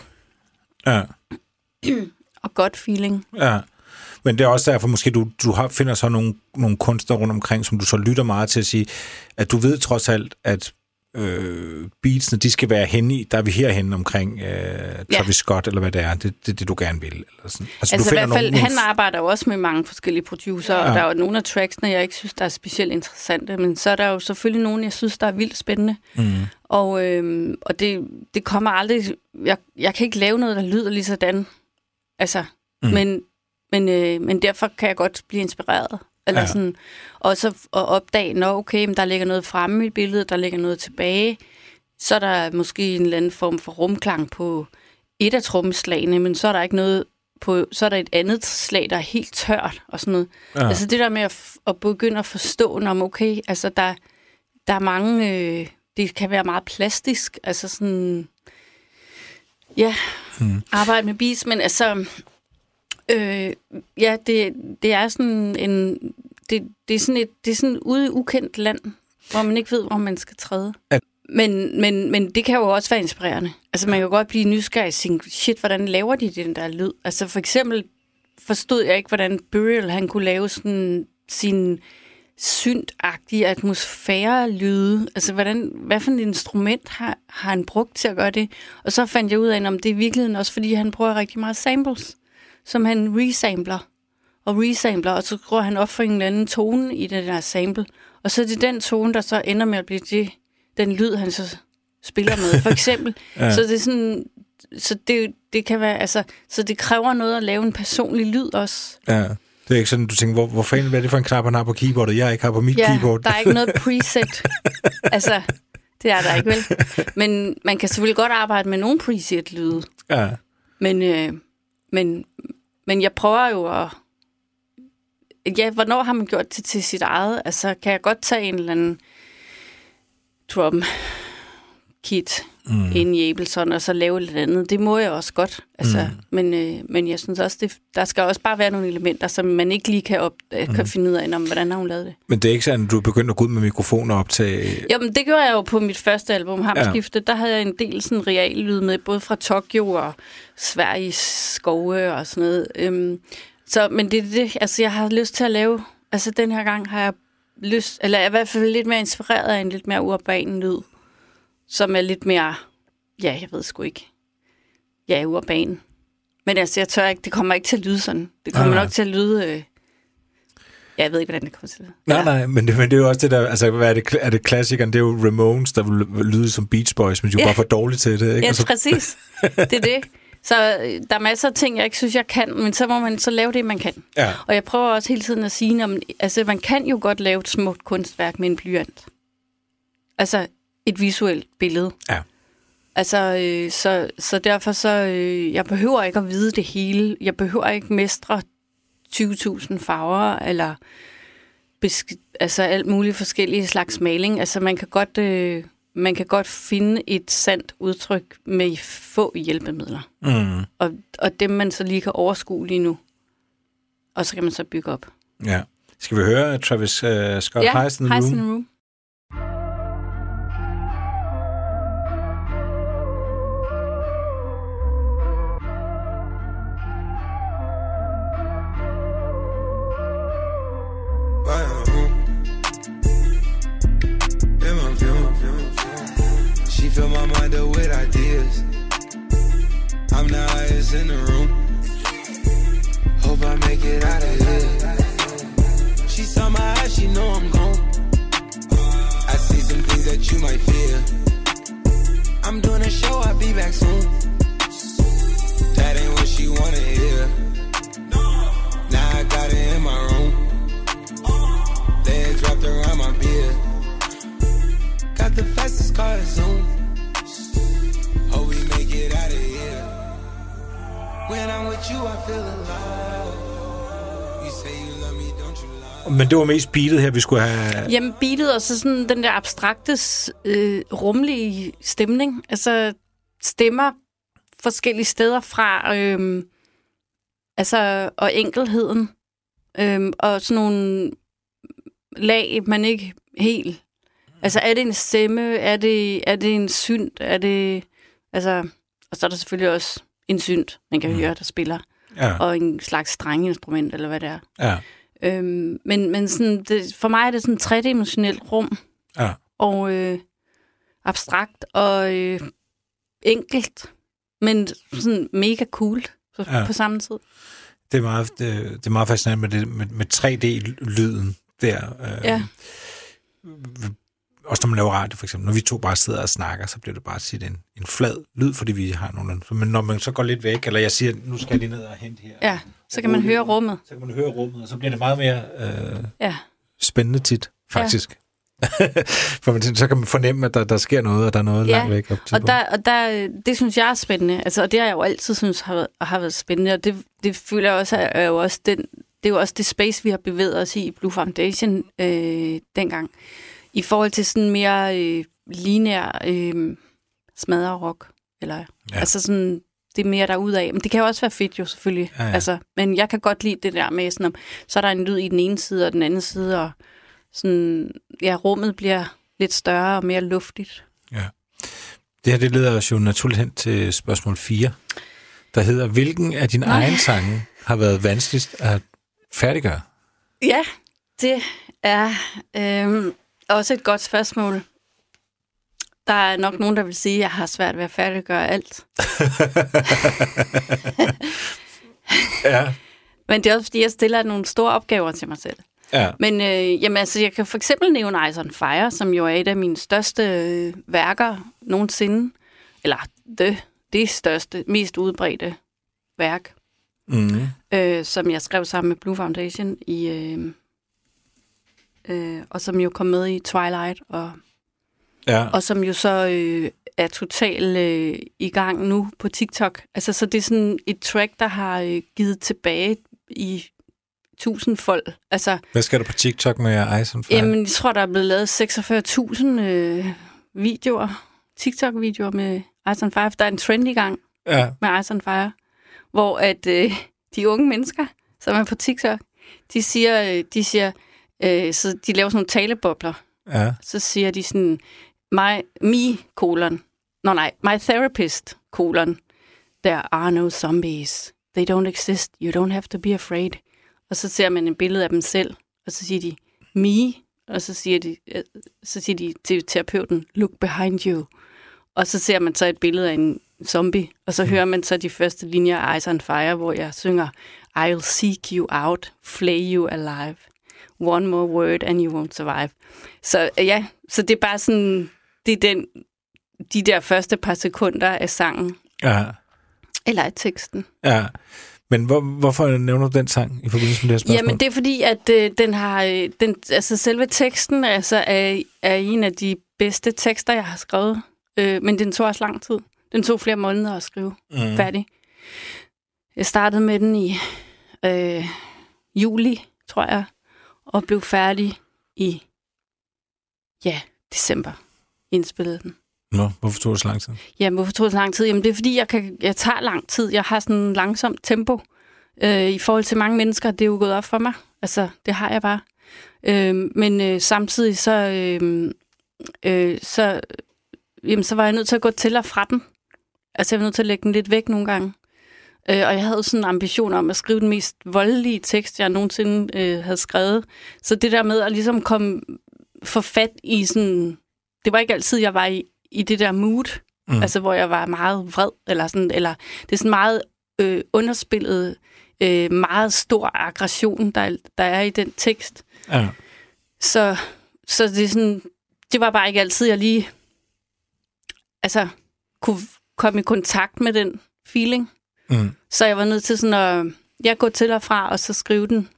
Ja, og godt feeling. ja. Men det er også derfor, måske du, du har, finder så nogle, nogle kunstnere rundt omkring, som du så lytter meget til at sige, at du ved trods alt, at øh, beatsene, de skal være henne i, der er vi herhenne omkring øh, Travis Scott, eller hvad det er. Det det, det, du gerne vil. Eller sådan. Altså, altså i hvert fald, han arbejder jo også med mange forskellige producer, ja. Ja. og der er jo nogle af tracksene, jeg ikke synes, der er specielt interessante, men så er der jo selvfølgelig nogle, jeg synes, der er vildt spændende. Mm. Og, øhm, og det, det kommer aldrig... Jeg, jeg kan ikke lave noget, der lyder lige sådan. Altså, mm. men, men, øh, men derfor kan jeg godt blive inspireret. Eller Ja. sådan, og så at opdage, når okay, men der ligger noget fremme i billedet, der ligger noget tilbage. Så er der måske en eller anden form for rumklang på et af trommeslagene, men så er der ikke noget på, så er der et andet slag, der er helt tørt og sådan noget. Ja. Altså det der med at, at begynde at forstå, om okay, altså der, der er mange, øh, det kan være meget plastisk, altså sådan, ja, Mm. arbejde med beats, men altså, øh, ja, det, det er sådan en, det, det er sådan et, det er sådan ude i ukendt land, hvor man ikke ved, hvor man skal træde. At- Men, men, men det kan jo også være inspirerende. Altså man kan godt blive nysgerrig og sige, shit, hvordan laver de den der lyd? Altså for eksempel forstod jeg ikke, hvordan Burial han kunne lave sådan sin syntagtige atmosfære-lyde. Altså, hvordan, hvad for et instrument har, har han brugt til at gøre det? Og så fandt jeg ud af, om det er i virkeligheden også, fordi han bruger rigtig meget samples, som han resampler og resampler, og så skruer han op for en eller anden tone i den der sample. Og så er det den tone, der så ender med at blive det, den lyd, han så spiller med, for eksempel. Ja. Så det er sådan, så det, det kan være, altså, så det kræver noget at lave en personlig lyd også. Ja. Det er ikke sådan, du tænker, hvor, hvor fanden hvad er det for en knap, han har på keyboardet, jeg ikke har på mit Ja, keyboard. der er ikke noget preset. altså, det er der ikke, vel? Men man kan selvfølgelig godt arbejde med nogle preset-lyde. Ja. Men, øh, men, men jeg prøver jo at... Ja, hvornår har man gjort det til sit eget? Altså, kan jeg godt tage en eller anden drum kit mm. ind i Ableton, og så lave lidt andet? Det må jeg også godt. Altså, mm. men, øh, men jeg synes også, det, der skal også bare være nogle elementer, som man ikke lige kan, op, mm. kan finde ud af, om, hvordan har hun lavet det. Men det er ikke sådan, at du er begyndt at gå ud med mikrofoner op til... Jamen, det gjorde jeg jo på mit første album, Hammerskifte. Ja. Der havde jeg en del sådan real lyd med, både fra Tokyo og Sveriges skove og sådan noget. Øhm, så, men det er det, altså jeg har lyst til at lave, altså den her gang har jeg lyst, eller jeg er i hvert fald lidt mere inspireret af en lidt mere urban lyd, som er lidt mere, ja, jeg ved sgu ikke, ja, urban. Men altså, jeg tør ikke, det kommer ikke til at lyde sådan. Det kommer Nej, nok til at lyde, øh, jeg ved ikke, hvordan det kommer til at lyde. Nej, nej, men det, men det er jo også det der, altså hvad er det, er det klassikeren, det er jo Ramones, der vil lyde som Beach Boys, men de er Ja. bare for dårlige til det, ikke? Ja, Altså, præcis. Det er det. Så øh, der er masser af ting, jeg ikke synes, jeg kan, men så må man så lave det, man kan. ja. Og jeg prøver også hele tiden at sige, om, altså man kan jo godt lave et smukt kunstværk med en blyant. Altså, et visuelt billede. Ja. Altså, øh, så, så derfor så, øh, jeg behøver ikke at vide det hele. Jeg behøver ikke mestre 20.000 farver, eller besk- altså alt muligt forskellige slags maling. Altså, man kan godt, øh, man kan godt finde et sandt udtryk med få hjælpemidler. Mm. Og, og dem, man så lige kan overskue lige nu. Og så kan man så bygge op. Ja. Skal vi høre Travis uh, Scott ja, Highs Room? Room. Fill my mind up with ideas. I'm the highest in the room. Hope I make it out of here. Men det var mest beatet her, vi skulle have... Jamen, beatet og så sådan den der abstrakte, øh, rumlige stemning. Altså, stemmer forskellige steder fra. Øh, altså, og enkelheden. Øh, og sådan nogle lag, man ikke helt... Altså, er det en stemme? Er det, er det en synt? Er det... Altså, og så er der selvfølgelig også en synt, man kan høre, der spiller. Ja, Og en slags strengeinstrument, eller hvad det er. ja, Øhm, men men sådan, det, for mig er det sådan et tredimensionelt rum, ja. og øh, abstrakt og øh, enkelt, men sådan mega cool på, ja. på samme tid. Det er meget, det, det er meget fascinerende med, det, med, med 3D-lyden der. Øh, Ja. Også når man laver radio, for eksempel. Når vi to bare sidder og snakker, så bliver det bare tit en, en flad lyd, fordi vi har nogle... Men når man så går lidt væk, eller jeg siger, nu skal jeg lige ned og hente her. Ja, så kan man høre rummet. Så kan man høre rummet, og så bliver det meget mere øh, Ja, spændende tit, faktisk. For man, så kan man fornemme, at der, der sker noget, og der er noget Ja, langt væk op til og, der, og der, det synes jeg er spændende. Altså, og det har jeg jo altid synes har været, har været spændende, og det, det føler jeg også er, er jo også den, det er jo også det space, vi har bevæget os i i Blue Foundation øh, dengang. I forhold til sådan mere øh, lineær øh, smadret rock. Eller, Ja. Altså sådan, det er mere derudad. Men det kan jo også være fedt jo, selvfølgelig. Ja, ja. Altså, men jeg kan godt lide det der med, sådan, om, så er der en lyd i den ene side og den anden side, og sådan, ja, rummet bliver lidt større og mere luftigt. Ja. Det her, det leder os jo naturligt hen til spørgsmål 4, der hedder, hvilken af dine Nej. egne sange har været vanskeligst at færdiggøre? Ja, det er øhm, også et godt spørgsmål. Der er nok nogen, der vil sige, at jeg har svært ved at færdiggøre alt. Ja. Men det er også, fordi jeg stiller nogle store opgaver til mig selv. Ja. Men øh, jamen, altså, jeg kan for eksempel nævne Ice on Fire, som jo er et af mine største øh, værker nogensinde. Eller det, det største, mest udbredte værk, Mm. øh, som jeg skrev sammen med Blue Foundation, i, øh, øh, og som jo kom med i Twilight, og, Ja. og som jo så øh, er totalt øh, i gang nu på TikTok. Altså, så det er sådan et track, der har øh, givet tilbage i tusindfold. Altså, Hvad skal du på TikTok med Fire? Jamen, jeg tror, der er blevet lavet 46.000 øh, videoer, TikTok-videoer med Ice on Fire. Der er en trend i gang Ja. med Ice on Fire, hvor at øh, de unge mennesker, som er på TikTok, de siger, øh, de siger, øh, så de laver sådan nogle talebobler. Ja. Så siger de sådan, my, me, kolon. Nå nej, my therapist, kolon. There are no zombies. They don't exist. You don't have to be afraid. Og så ser man et billede af dem selv, og så siger de, me, og så siger de, øh, så siger de til terapeuten, look behind you. Og så ser man så et billede af en zombie, og så hører man så de første linjer af Ice on Fire, hvor jeg synger, I'll seek you out, flay you alive. One more word and you won't survive. Så øh, ja, så det er bare sådan, det er den, de der første par sekunder af sangen, Ja. eller af teksten. ja. Men hvor, hvorfor nævner du den sang i forbindelse med det her spørgsmål? Jamen, det er fordi, at øh, den har, øh, den, altså selve teksten altså, er, er en af de bedste tekster, jeg har skrevet. Øh, men den tog også lang tid. Den tog flere måneder at skrive mm. færdig. Jeg startede med den i øh, juli, tror jeg, og blev færdig i, ja, december. Indspillede den. Nå, hvorfor tog det så lang tid? Jamen, hvorfor tog det så lang tid? Jamen, det er fordi, jeg, kan, jeg tager lang tid. Jeg har sådan en langsomt tempo. Øh, I forhold til mange mennesker, det er jo gået op for mig. Altså, det har jeg bare. Øh, men øh, samtidig så, øh, øh, så, jamen, så var jeg nødt til at gå til og fra den. Altså, jeg var nødt til at lægge den lidt væk nogle gange. Øh, og jeg havde sådan en ambition om at skrive den mest voldelige tekst, jeg nogensinde øh, havde skrevet. Så det der med at ligesom komme få fat i sådan... Det var ikke altid, jeg var i, i det der mood, mm. altså hvor jeg var meget vred, eller sådan, eller det er sådan meget øh, underspillet, øh, meget stor aggression, der, der er i den tekst. Ja. Så, så det, er sådan, det var bare ikke altid, jeg lige altså, kunne komme i kontakt med den feeling. Mm. Så jeg var nødt til sådan at jeg gå til og fra, og så skrive den.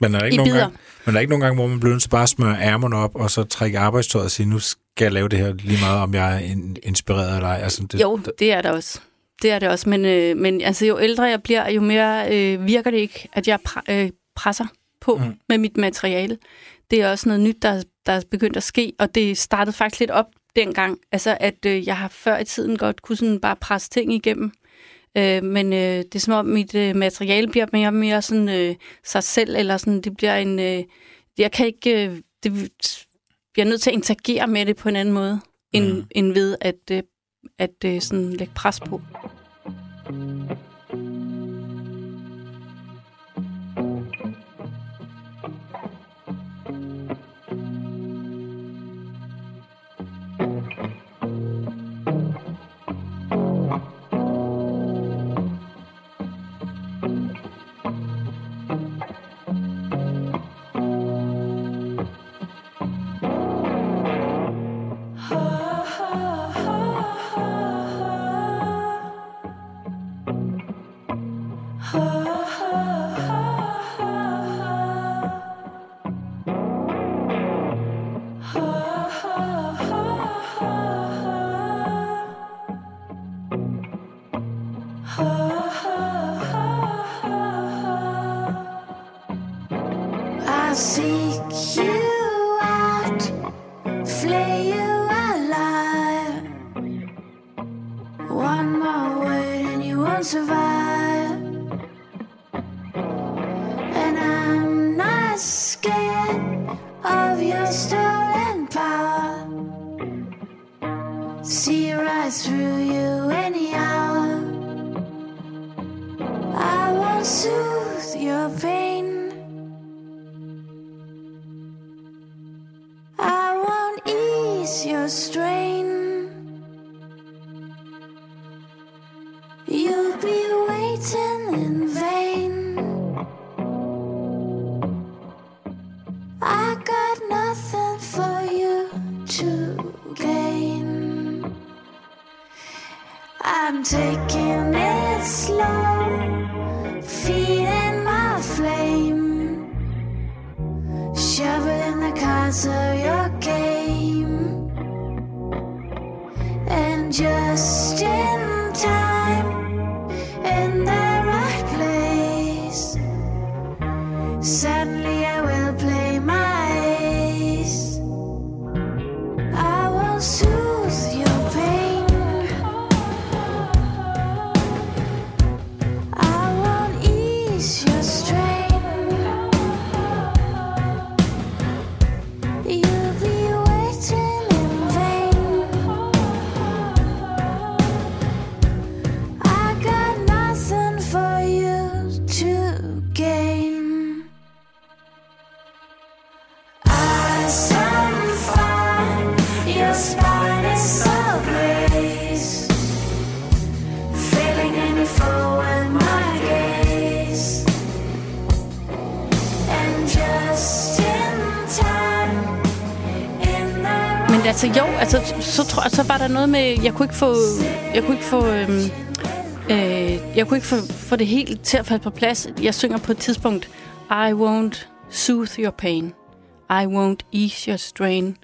Men er der ikke I nogen gang, men der er ikke nogen gange, hvor man bliver nødt til bare at smøre ærmerne op, og så trække arbejdstøjet og sige, nu skal jeg lave det her lige meget, om jeg er in- inspireret eller ej. Altså, det, Jo, det er der også. Det er det også, men, øh, men altså, jo ældre jeg bliver, jo mere øh, virker det ikke, at jeg pre- øh, presser på mm. med mit materiale. Det er også noget nyt, der, der er begyndt at ske, og det startede faktisk lidt op dengang, altså at øh, jeg har før i tiden godt kunne sådan bare presse ting igennem. Øh, men øh, det er som om mit øh, materiale bliver mere og mere sådan øh, sig selv, eller sådan, det bliver en... Øh, jeg kan ikke... Øh, det, jeg er nødt til at interagere med det på en anden måde, end, mm. end ved at, øh, at øh, sådan lægge pres på. I One more word and you won't survive. Altså jo, altså, så, tror, så var der noget med, jeg kunne ikke få, jeg kunne ikke få, øhm, øh, jeg kunne ikke få, få det helt til at falde på plads. Jeg synger på et tidspunkt, I won't soothe your pain. I won't ease your strain.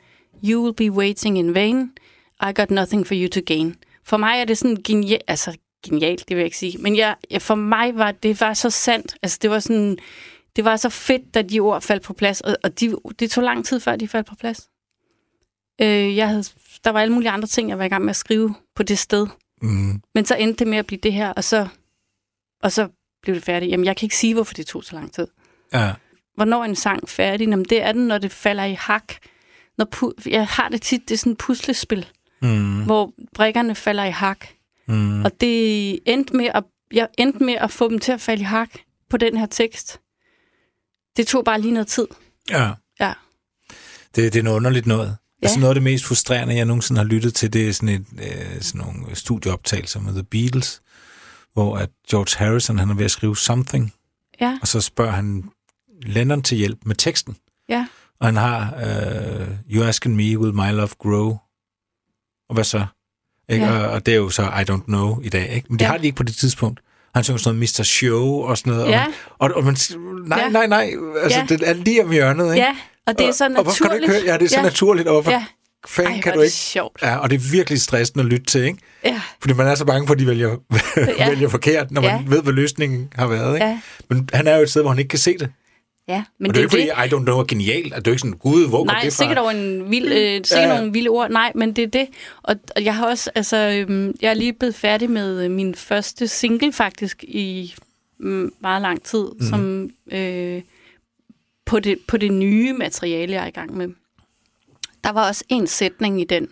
You will be waiting in vain. I got nothing for you to gain. For mig er det sådan genialt, altså genialt, det vil jeg ikke sige, men jeg, jeg, for mig var det var så sandt. Altså det var sådan, det var så fedt, da de ord faldt på plads, og, og de, det tog lang tid, før de faldt på plads. Øh, jeg havde, der var alle mulige andre ting, jeg var i gang med at skrive på det sted. Mm. Men så endte det med at blive det her, og så, og så blev det færdigt. Jamen, jeg kan ikke sige, hvorfor det tog så lang tid. Ja. Hvornår er en sang færdig? Jamen, det er den, når det falder i hak. Når pu- jeg har det tit, det er sådan et puslespil, Mm. hvor brikkerne falder i hak. Mm. Og det endte med at, jeg endte med at få dem til at falde i hak på den her tekst. Det tog bare lige noget tid. Ja. Ja. Det, det er noget underligt noget. Ja. Ja. Altså noget af det mest frustrerende, jeg nogensinde har lyttet til, det er sådan, et, øh, sådan nogle studieoptagelser med The Beatles, hvor at George Harrison han er ved at skrive Something, Ja, og så spørger han Lennon til hjælp med teksten. ja, Og han har øh, You Asking Me, Will My Love Grow? Og hvad så? Ikke? Ja. Og, og det er jo så I Don't Know i dag. Ikke? Men det Ja. har de ikke på det tidspunkt. Han synger sådan noget Mr. Show og sådan noget. Ja. Og, og, og man, nej, Ja. nej, nej. Altså, Ja. det er lige om hjørnet. Ikke? ja. Og det er så og, og hvorfor kan du naturligt. ikke høre? Ja, det er så ja. naturligt. Og hvorfor Ja. fanden Ej, kan du det ikke? sjovt. Ja, og det er virkelig stressende at lytte til, ikke? Ja, Fordi man er så bange for, at de vælger, Ja. vælger forkert, når man Ja. ved, hvad løsningen har været. Ikke? ja, Men han er jo et sted, hvor han ikke kan se det. ja. Men Men og det er jo ikke, fordi I Don't Know er genialt. At det er jo ikke sådan, gud, hvor Nej, det fra? sikkert over en vild, øh, sikkert Ja. nogle vilde ord. Nej, men det er det. Og, og jeg har også, altså, øhm, jeg er lige blevet færdig med øh, min første single faktisk i mm, meget lang tid, mm. som øh, på, det, på det nye materiale, jeg er i gang med. Der var også en sætning i den,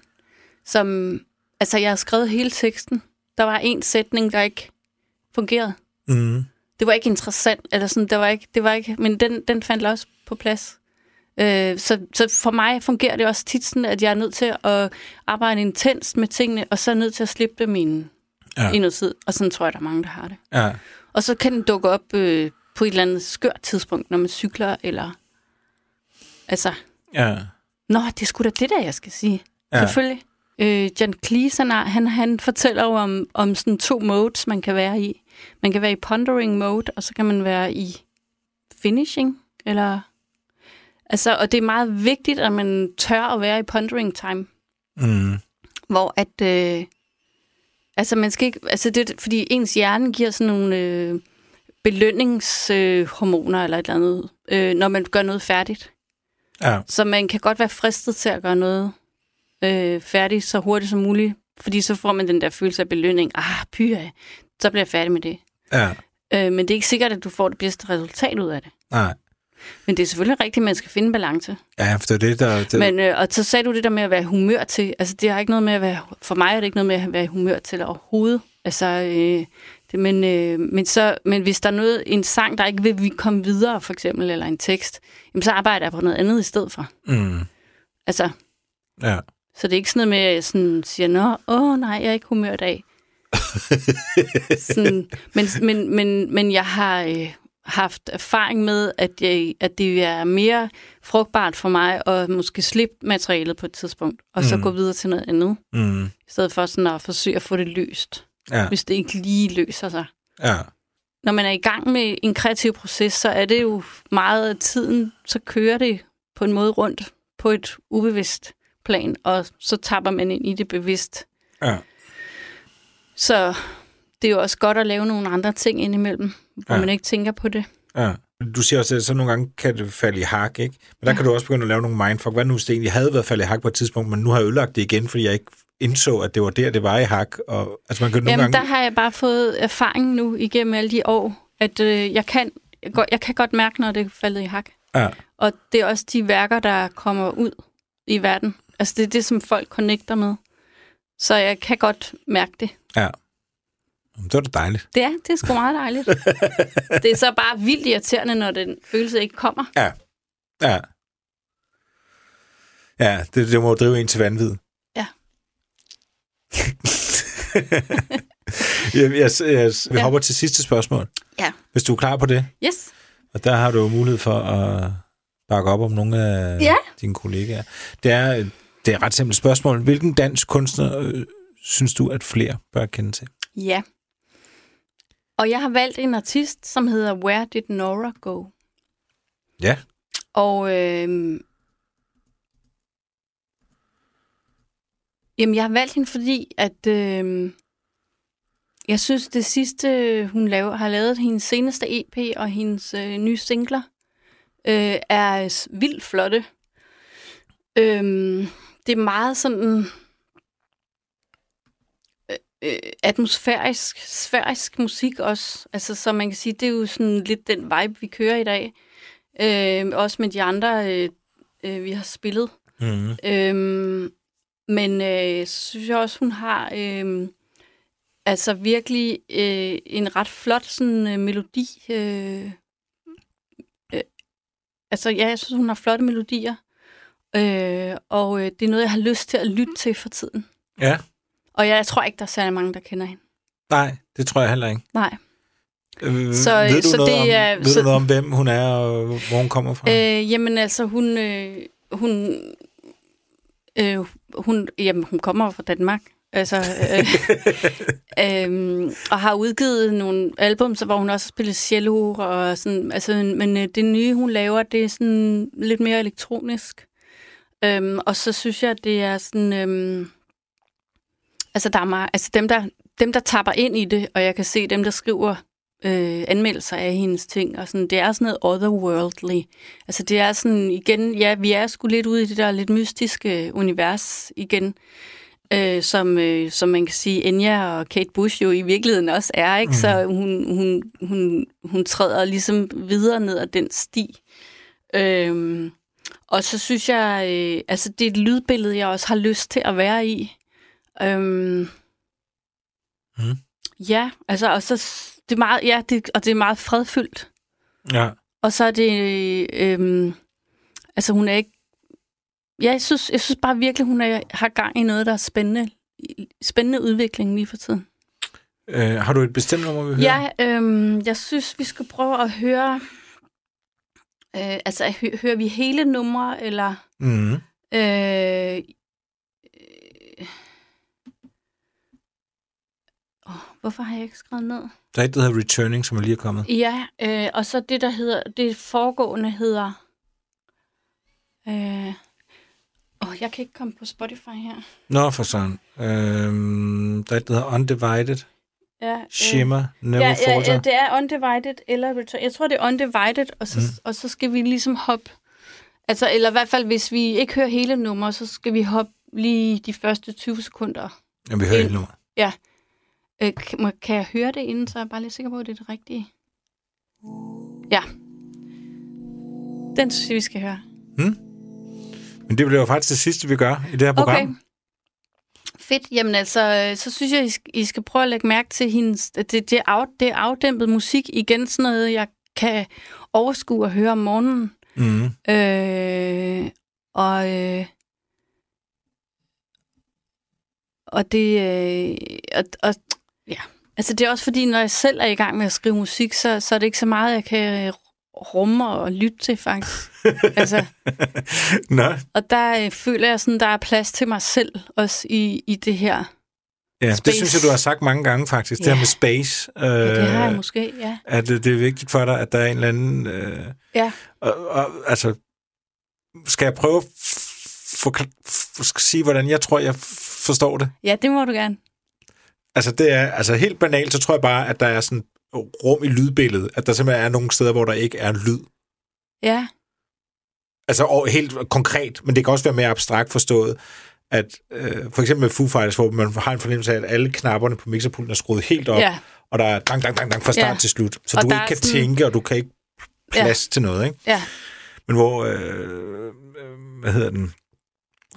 som, altså jeg har skrevet hele teksten. Der var en sætning, der ikke fungerede. Mm. Det var ikke interessant, eller sådan, det var ikke, det var ikke, men den, den fandt også på plads. Øh, så, så for mig fungerer det også tit sådan, at jeg er nødt til at arbejde intenst med tingene, og så er nødt til at slippe dem i, en, Ja. ja. i noget tid. Og sådan tror jeg, der er mange, der har det. Ja. Og så kan den dukke op øh, på et eller andet skørt tidspunkt, når man cykler, eller... Altså, Ja. nå, det er sgu da det der, jeg skal sige. Ja. Selvfølgelig. Øh, John Cleese, han, er- han, han fortæller jo om, om sådan to modes, man kan være i. Man kan være i pondering mode, og så kan man være i finishing, eller... Altså, og det er meget vigtigt, at man tør at være i pondering time, Mm. hvor at... Øh, altså, man skal ikke... Altså, det, fordi ens hjerne giver sådan nogle øh, belønningshormoner øh, hormoner eller et eller andet, øh, når man gør noget færdigt. Ja. Så man kan godt være fristet til at gøre noget øh, færdigt så hurtigt som muligt, fordi så får man den der følelse af belønning. Ah, pyha, så bliver jeg færdig med det. Ja. Øh, men det er ikke sikkert, at du får det bedste resultat ud af det. Nej. Men det er selvfølgelig rigtigt, at man skal finde balance. Ja, for det er det, der... Det, Men, øh, og så sagde du det der med at være humør til. Altså, det har ikke noget med at være... For mig er det ikke noget med at være humør til overhovedet. Altså, øh, men, øh, men, så, men hvis der er noget, en sang, der ikke vil vi komme videre, for eksempel, eller en tekst, jamen, så arbejder jeg på noget andet i stedet for. mm. Altså, Ja. Så det er ikke sådan noget med, at jeg sådan siger, Nå, åh nej, jeg er ikke humør i dag. sådan, men, men, men, men jeg har øh, haft erfaring med, at, jeg, at det er mere frugtbart for mig at måske slippe materialet på et tidspunkt, og så Mm. gå videre til noget andet, Mm. i stedet for sådan at forsøge at få det løst, Ja. hvis det ikke lige løser sig. Ja. Når man er i gang med en kreativ proces, så er det jo meget af tiden, så kører det på en måde rundt på et ubevidst plan, og så tapper man ind i det bevidst. Ja. Så det er jo også godt at lave nogle andre ting indimellem, hvor Ja. man ikke tænker på det. Ja. Du siger også, at så nogle gange kan det falde i hak, ikke? Men der ja. kan du også begynde at lave nogle mindfuck. Hvad nu, hvis det egentlig havde været faldet i hak på et tidspunkt, men nu har jeg ødelagt det igen, fordi jeg ikke indså, at det var der, det var i hak. Og, altså man kan nogle Jamen, gange... der har jeg bare fået erfaring nu igennem alle de år, at øh, jeg, kan, jeg, jeg kan godt mærke, når det er faldet i hak. Ja. Og det er også de værker, der kommer ud i verden. Altså, det er det, som folk connecter med. Så jeg kan godt mærke det. ja. Jamen, Det var da dejligt. Det er, det er sgu meget dejligt. det er så bare vildt irriterende, når den følelse ikke kommer. Ja. Ja. Ja, det, det må drive en til vanvid. Jeg, jeg, vi Ja. hopper til sidste spørgsmål, Ja. hvis du er klar på det. Yes. Og der har du mulighed for at bakke op om nogle af Ja. dine kollegaer. Det er, det er et ret simpelt spørgsmål. Hvilken dansk kunstner øh, synes du, at flere bør kende til? Ja. Og jeg har valgt en artist, som hedder Where Did Nora Go? Ja. Og øh, Jamen, jeg har valgt hende, fordi at øh, jeg synes, det sidste, hun laver, har lavet, hendes seneste EP og hendes øh, nye singler, øh, er vildt flotte. Øh, det er meget sådan øh, øh, atmosfærisk, sfærisk musik også. Altså, så man kan sige, det er jo sådan lidt den vibe, vi kører i dag. Øh, også med de andre, øh, øh, vi har spillet. Mm. Øhm, men øh, så synes jeg også, hun har øh, altså virkelig øh, en ret flot sådan, øh, melodi. Øh, øh, altså ja, jeg synes, hun har flotte melodier. Øh, og øh, det er noget, jeg har lyst til at lytte til for tiden. Ja, Og jeg, jeg tror ikke, der er særlig mange, der kender hende. nej, det tror jeg heller ikke. Nej. Øh, Så- ved du, så noget, det om, er- ved så- du noget om, hvem hun er, og hvor hun kommer fra? Øh, jamen altså, hun... Øh, hun øh, hun, jamen, hun kommer fra Danmark. Altså, øh, øh, og har udgivet nogle album, så hvor hun også har spillet cello og sådan, altså, men øh, det nye, hun laver, det er sådan lidt mere elektronisk. Øhm, og så synes jeg, det er sådan, øhm, altså der er meget, altså dem der, dem der tapper ind i det, og jeg kan se dem, der skriver øh, anmeldelser af hendes ting, og sådan, det er sådan noget otherworldly. Altså det er sådan, igen, ja, vi er sgu lidt ude i det der lidt mystiske univers igen, øh, som, øh, som man kan sige, Enya og Kate Bush jo i virkeligheden også er, ikke? Mm. Så hun, hun, hun, hun træder ligesom videre ned ad den sti. Øhm, og så synes jeg, øh, altså det er et lydbillede, jeg også har lyst til at være i. Øhm, Mm. Ja, altså, og så det er meget, ja, det, og det er meget fredfyldt. Ja. Og så er det, øhm, altså hun er ikke, ja, jeg synes, jeg synes bare virkelig, hun er, har gang i noget, der er spændende, spændende udvikling lige for tiden. Øh, har du et bestemt nummer, vi hører? Ja, øhm, jeg synes, vi skal prøve at høre, øh, altså hø- hører vi hele numre, eller... Mm. Øh, øh, åh, hvorfor har jeg ikke skrevet ned? Der er et, der hedder Returning, som er lige er kommet. Ja, øh, og så det, der hedder, det foregående hedder... Øh, åh, jeg kan ikke komme på Spotify her. Nå, for sådan. Øhm, der er et, der hedder Undivided. Ja, øh, Shimmer, Never ja, ja, Falter. ja, det er Undivided eller Return. Jeg tror, det er Undivided, og så, Mm. og så skal vi ligesom hoppe... Altså, eller i hvert fald, hvis vi ikke hører hele nummer, så skal vi hoppe lige de første 20 sekunder. Ja, vi hører hele nummer. Øh, kan, kan jeg høre det inden, så er jeg bare lidt sikker på, at det er det rigtige? Ja. Den synes jeg, vi skal høre. Men det bliver jo faktisk det sidste, vi gør i det her program. Okay. Fedt. Jamen altså, øh, så synes jeg, I skal, I skal prøve at lægge mærke til hendes... Det, det, af, det afdæmpet musik. Igen sådan noget, jeg kan overskue og høre om morgenen. Mm. Øh, og... Øh, og det... Øh, og, og, ja. Altså, det er også fordi, når jeg selv er i gang med at skrive musik, så, så er det ikke så meget, jeg kan rumme og lytte til, faktisk. altså, Nå, og der øh, føler jeg sådan, der er plads til mig selv også i, i det her. ja, det Space. synes jeg, du har sagt mange gange faktisk. Det Ja. her med space. Øh, Ja, det har jeg måske, ja. At det, det er vigtigt for dig, at der er en eller anden... Øh, Ja. og, og, altså, skal jeg prøve at sige, hvordan jeg tror, jeg forstår det? Ja, det må du gerne. Altså, det er altså helt banalt, så tror jeg bare, at der er sådan rum i lydbilledet. At der simpelthen er nogle steder, hvor der ikke er lyd. Ja, Altså og helt konkret, men det kan også være mere abstrakt forstået, at øh, for eksempel med Foo Fighters, hvor man har en fornemmelse af, at alle knapperne på mixerpulten er skruet helt op, ja, og der er dang, dang, dang, dang fra start Ja. til slut. Så Og du ikke kan sådan- tænke, og du kan ikke plads til noget, ikke? ja. Men hvor, øh, øh, hvad hedder den,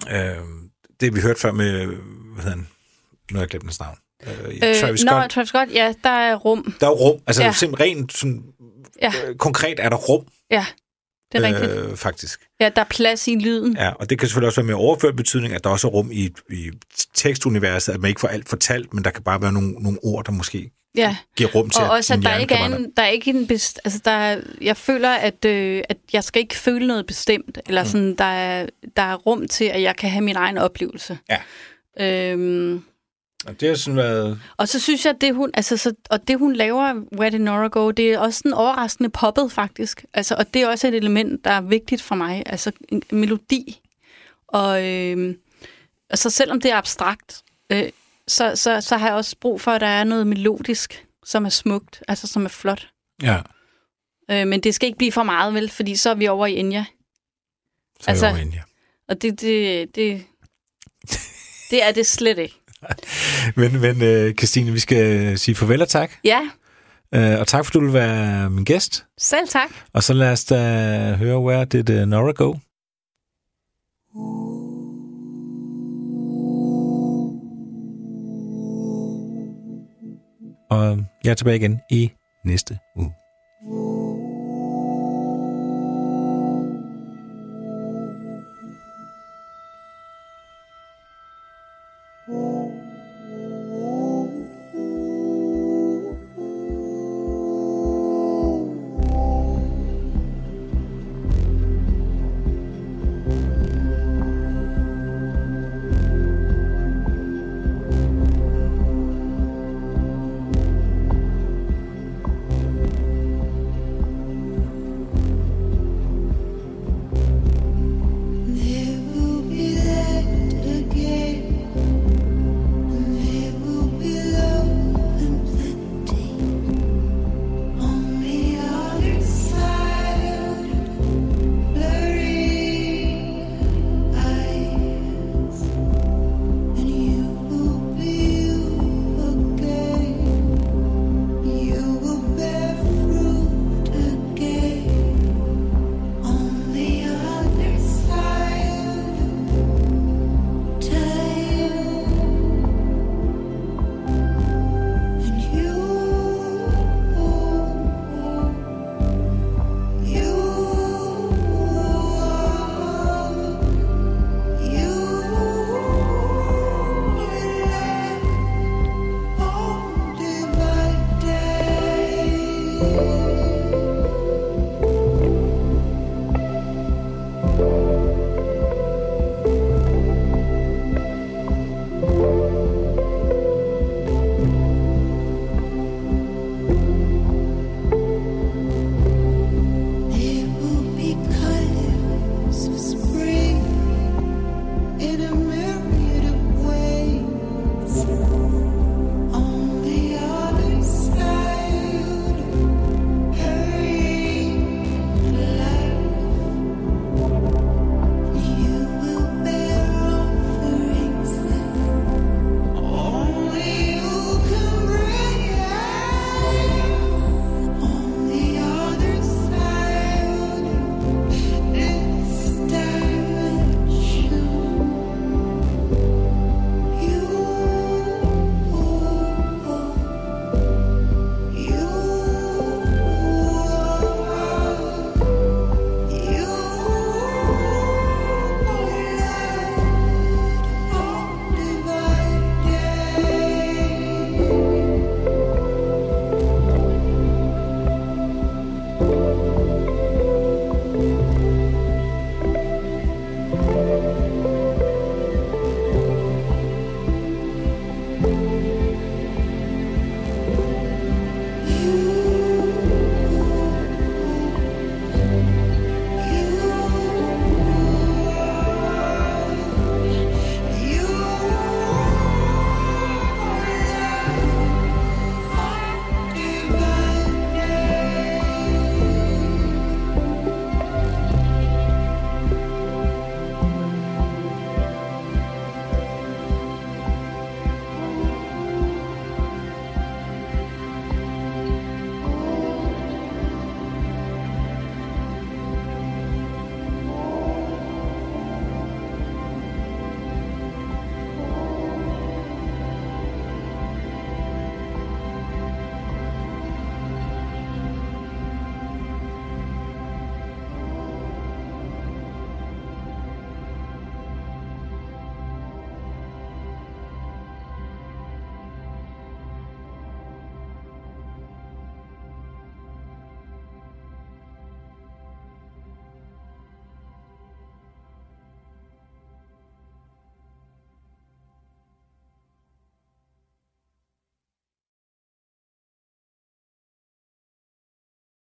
øh, det vi hørte før med, hvad hedder den, nu har jeg glemt hans navn, øh, Travis Nå, Scott. Travis Scott, ja, der er rum. Der er rum, altså ja. Simpelthen rent sådan, Ja. øh, konkret er der rum, Ja, det er rigtigt. øh, faktisk. Ja, der er plads i lyden. Ja, og det kan selvfølgelig også være med overført betydning, at der også er rum i, i tekstuniverset, at man ikke får alt fortalt, men der kan bare være nogle, nogle ord, der måske Ja, giver rum til, og også, at der ikke er en, der er ikke en best, altså der er, jeg føler, at, øh, at jeg skal ikke føle noget bestemt, eller Mm. sådan, der er, der er rum til, at jeg kan have min egen oplevelse. Ja. Øhm, Og det har sådan været... og så synes jeg, at det hun, altså, så, og det hun laver, Where Did Nora Go, det er også sådan overraskende poppet faktisk. Altså, og det er også et element, der er vigtigt for mig. Altså en melodi. Og, øhm, altså selvom det er abstrakt, øh, så, så, så har jeg også brug for, at der er noget melodisk, som er smukt, altså som er flot. Ja, Øh, men det skal ikke blive for meget, vel? Fordi så er vi over i Enya. så Altså- altså, ja. Og det, det, det, det er det slet ikke. Men, men uh, Christine, vi skal sige farvel og tak. Ja, Uh, og tak, fordi du vil være min gæst. selv tak. Og så lad os da høre, where did uh, Nora go? Og jeg er tilbage igen i næste uge.